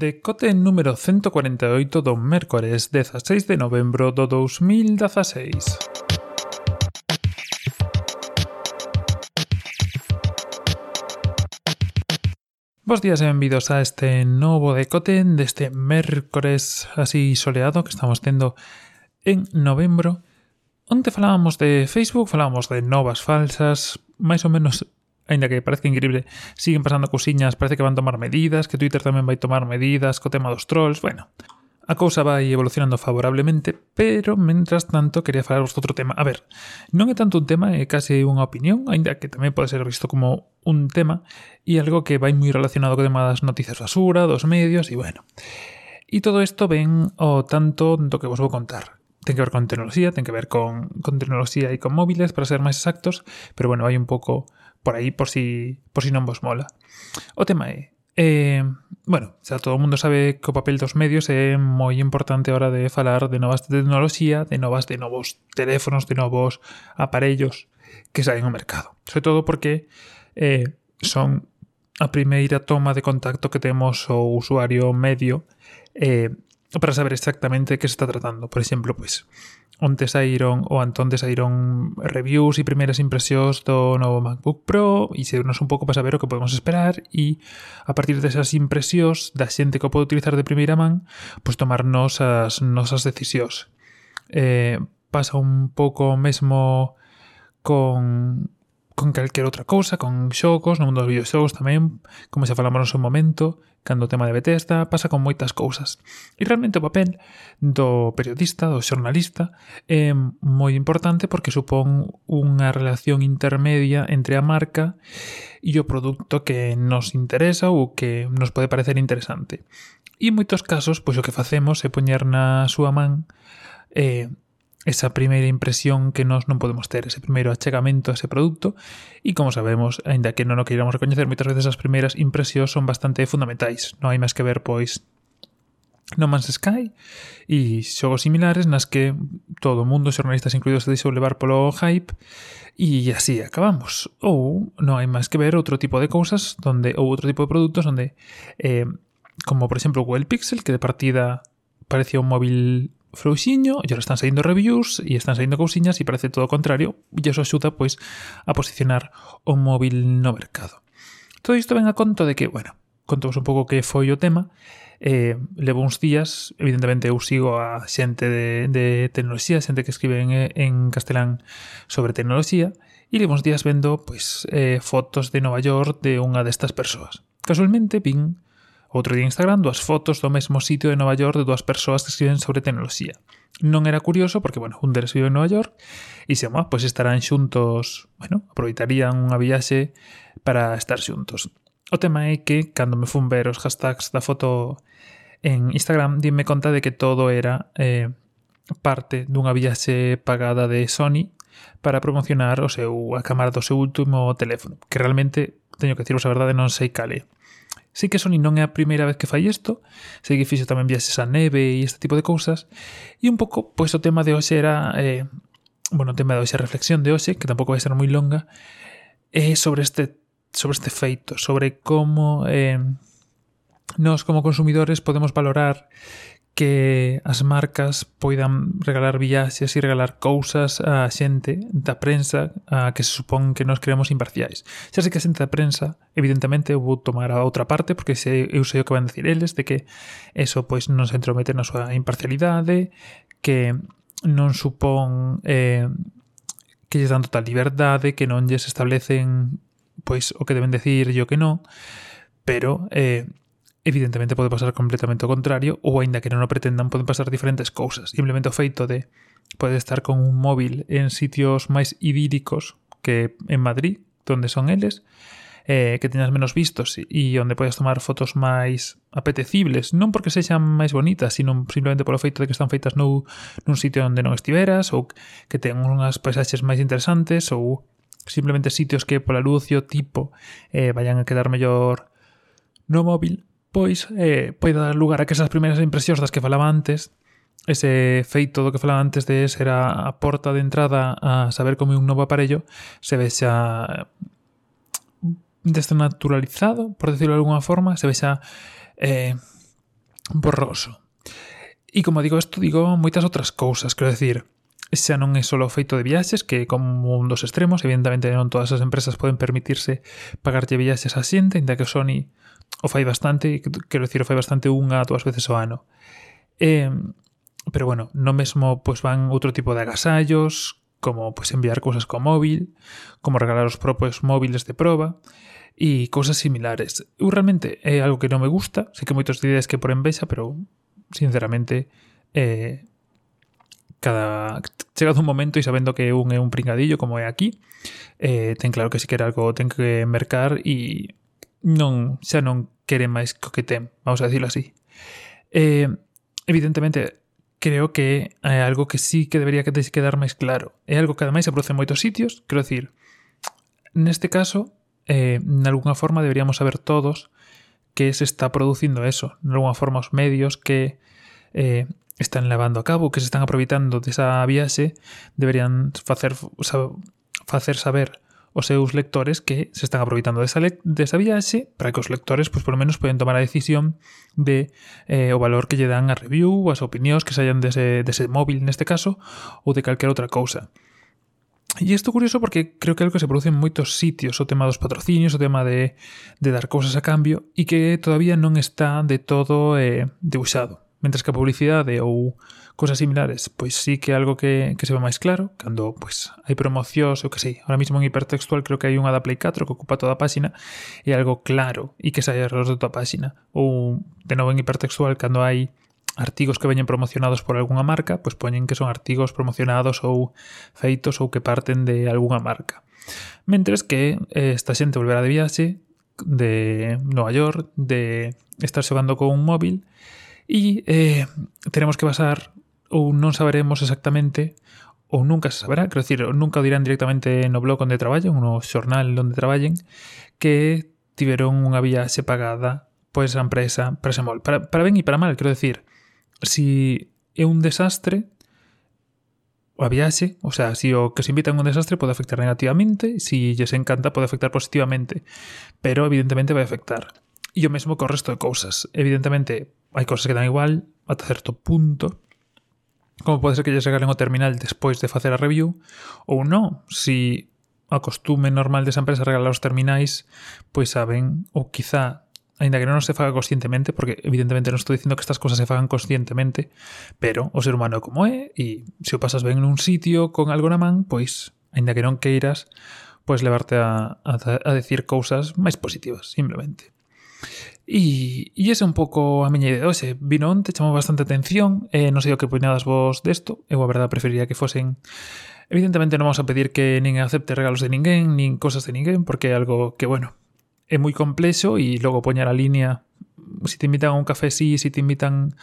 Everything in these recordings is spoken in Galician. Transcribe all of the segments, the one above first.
Decote número 148 do mércores 16 de novembro do 2016. Bos días e benvidos a este novo decote deste mércores así soleado que estamos tendo en novembro. Onde falábamos de Facebook, falábamos de novas falsas, máis ou menos aínda que parece increíble, siguen pasando cousiñas, parece que van tomar medidas, que Twitter tamén vai tomar medidas co tema dos trolls, bueno. A cousa vai evolucionando favorablemente, pero mentras tanto quería falarvos outro tema. A ver, non é tanto un tema, é case unha opinión, aínda que tamén pode ser visto como un tema e algo que vai moi relacionado co tema das noticias basura, dos medios e bueno. E todo isto ven o tanto do que vos vou contar ten que ver con tecnoloxía, ten que ver con, con tecnoloxía e con móviles, para ser máis exactos, pero bueno, hai un pouco por aí por si, por si non vos mola. O tema é, eh, bueno, xa todo o mundo sabe que o papel dos medios é moi importante a hora de falar de novas tecnoloxía, de novas de novos teléfonos, de novos aparellos que saen ao mercado. Sobre todo porque eh, son a primeira toma de contacto que temos o usuario medio eh, para saber exactamente que se está tratando. Por exemplo, pois, onte saíron ou antonte saíron reviews e primeiras impresións do novo MacBook Pro e seguirnos un pouco para saber o que podemos esperar e a partir desas impresións da xente que o pode utilizar de primeira man pois tomarnos as nosas decisións. Eh, pasa un pouco mesmo con con calquer outra cousa, con xogos, no mundo dos videoxogos tamén, como se falamos no seu momento, cando o tema de Bethesda, pasa con moitas cousas. E realmente o papel do periodista, do xornalista, é moi importante porque supón unha relación intermedia entre a marca e o produto que nos interesa ou que nos pode parecer interesante. E en moitos casos, pois o que facemos é poñer na súa man eh, esa primeira impresión que nós non podemos ter, ese primeiro achegamento a ese produto e como sabemos, aínda que non o queiramos recoñecer, moitas veces as primeiras impresións son bastante fundamentais. Non hai máis que ver, pois, No Man's Sky e xogos similares nas que todo o mundo, xornalistas incluídos, se deixou levar polo hype e así acabamos. Ou non hai máis que ver outro tipo de cousas donde ou outro tipo de produtos onde eh, como por exemplo Google Pixel que de partida parecía un móvil frouxiño, e están saindo reviews e están saindo cousiñas e parece todo o contrario e iso axuda pois a posicionar o móvil no mercado. Todo isto ven a conto de que, bueno, contos un pouco que foi o tema eh, levo uns días, evidentemente eu sigo a xente de, de tecnoloxía, xente que escribe en, en castelán sobre tecnoloxía, e levo uns días vendo pois, eh, fotos de Nova York de unha destas persoas. Casualmente vin Outro día en Instagram, dúas fotos do mesmo sitio de Nova York de dúas persoas que escriben sobre tecnoloxía. Non era curioso porque, bueno, un deles vive en Nova York e se, bueno, pois estarán xuntos, bueno, aproveitarían unha viaxe para estar xuntos. O tema é que, cando me fun ver os hashtags da foto en Instagram, dime conta de que todo era eh, parte dunha viaxe pagada de Sony para promocionar o seu a cámara do seu último teléfono, que realmente teño que deciros a verdade non sei cale. Sei que Sony non é a primeira vez que fai isto, sei que fixo tamén viaxes a neve e este tipo de cousas, e un pouco, pois o tema de hoxe era, eh, bueno, o tema de hoxe, a reflexión de hoxe, que tampouco vai ser moi longa, é eh, sobre este sobre este feito, sobre como eh, nós como consumidores podemos valorar que as marcas poidan regalar viaxes e regalar cousas á xente da prensa a que se supón que nós creamos imparciais. Xa sei que a xente da prensa, evidentemente, eu vou tomar a outra parte, porque se eu sei o que van decir eles, de que eso pois non se entromete na súa imparcialidade, que non supón eh, que lles dan total liberdade, que non lles establecen pois o que deben decir e o que non, pero eh, Evidentemente pode pasar completamente o contrario, ou aínda que non o pretendan, poden pasar diferentes cousas. Simplemente o feito de pode estar con un móvil en sitios máis idílicos que en Madrid, donde son eles, eh, que teñas menos vistos e onde podes tomar fotos máis apetecibles, non porque sexan máis bonitas, sino simplemente polo feito de que están feitas nou, nun sitio onde non estiveras ou que ten unhas paisaxes máis interesantes ou simplemente sitios que pola luz e o tipo eh, vayan a quedar mellor no móvil pois eh, pode dar lugar a que esas primeiras impresións das que falaba antes ese feito do que falaba antes de ser a, a porta de entrada a saber como un novo aparello se vexa desnaturalizado, por decirlo de alguna forma, se vexa eh, borroso. E como digo isto, digo moitas outras cousas, quero decir, xa non é só o feito de viaxes, que como un dos extremos, evidentemente non todas as empresas poden permitirse pagarlle viaxes a xente, ainda que Sony o fai bastante, quero dicir, o fai bastante unha dúas veces ao ano. Eh, pero bueno, no mesmo pois van outro tipo de agasallos, como pois enviar cousas co móvil, como regalar os propios móviles de proba, e cousas similares. Eu realmente é algo que non me gusta, sei que moitos dides que por envexa, pero sinceramente, eh, cada chegado un momento e sabendo que un é un pringadillo como é aquí, eh, ten claro que si quer algo ten que mercar e non xa non quere máis co que ten, vamos a decirlo así. Eh, evidentemente, creo que é algo que sí que debería que quedar máis claro. É algo que ademais se produce en moitos sitios, quero decir, neste caso, eh, nalgúna forma deberíamos saber todos que se está producindo eso, nalgúna forma os medios que eh, están levando a cabo, que se están aproveitando desa viaxe, deberían facer, facer saber os seus lectores que se están aproveitando desa, desa viaxe para que os lectores, pois, por menos, poden tomar a decisión de eh, o valor que lle dan a review, as opinións que saian dese, dese móvil neste caso, ou de calquera outra cousa. E isto curioso porque creo que é algo que se produce en moitos sitios, o tema dos patrocinios, o tema de, de dar cousas a cambio, e que todavía non está de todo eh, debuxado. Mentres que a publicidade ou cosas similares, pois sí que é algo que, que se ve máis claro, cando pois, hai promocións, ou que sei, ahora mismo en hipertextual creo que hai unha da Play 4 que ocupa toda a páxina, e algo claro e que sai erros de toda a páxina. Ou, de novo, en hipertextual, cando hai artigos que veñen promocionados por algunha marca, pois poñen que son artigos promocionados ou feitos ou que parten de algunha marca. Mentres que eh, esta xente volverá de viaxe de Nova York, de estar xogando con un móvil, e eh, teremos que basar ou non saberemos exactamente ou nunca se saberá, quero dicir, nunca o dirán directamente no blog onde traballen, no xornal onde traballen, que tiveron unha viaxe pagada pois a empresa para Samol. Para, para ben e para mal, quero dicir, si é un desastre, a viaxe, o sea, si o que se invitan un desastre pode afectar negativamente, si lles encanta pode afectar positivamente, pero evidentemente vai afectar. E o mesmo co resto de cousas. Evidentemente, hai cosas que dan igual ata certo punto, como pode ser que lle regalen o terminal despois de facer a review, ou non, si a costume normal desa empresa regalar os terminais, pois saben, ou quizá, aínda que non se faga conscientemente, porque evidentemente non estou dicindo que estas cosas se fagan conscientemente, pero o ser humano é como é, e se o pasas ben nun sitio con algo na man, pois, aínda que non queiras, pois levarte a, a, a decir cousas máis positivas, simplemente. E, e ese un pouco a miña idea. Hoxe. Vino onte, chamou bastante atención, eh, non sei o que opinades vos desto, eu a verdade preferiría que fosen Evidentemente non vamos a pedir que nin acepte regalos de ninguén, nin cosas de ninguén, porque é algo que, bueno, é moi complexo e logo poñer a línea se te invitan a un café sí, se te invitan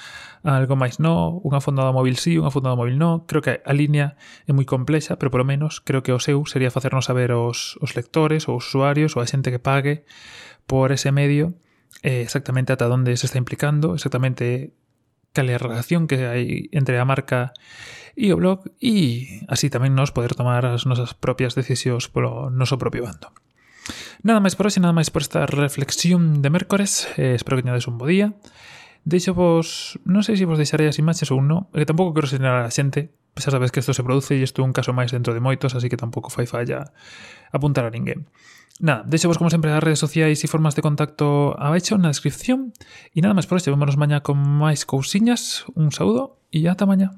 a algo máis no, unha fondada móvil sí, unha fondada móvil no, creo que a liña é moi complexa, pero polo menos creo que o seu sería facernos saber os, os lectores, os usuarios ou a xente que pague por ese medio eh, exactamente ata onde se está implicando, exactamente cal é a relación que hai entre a marca e o blog e así tamén nos poder tomar as nosas propias decisións polo noso propio bando. Nada máis por hoxe, nada máis por esta reflexión de mércores. Eh, espero que teñades un bo día. Deixo vos... Non sei se vos deixarei as imaxes ou non, que tampouco quero señalar a xente, xa sabes que isto se produce e isto é un caso máis dentro de moitos, así que tampouco fai falla apuntar a ninguén. Nada, deixo vos como sempre as redes sociais e formas de contacto abaixo na descripción e nada máis por hoxe, vémonos mañá con máis cousiñas, un saúdo e ata mañá.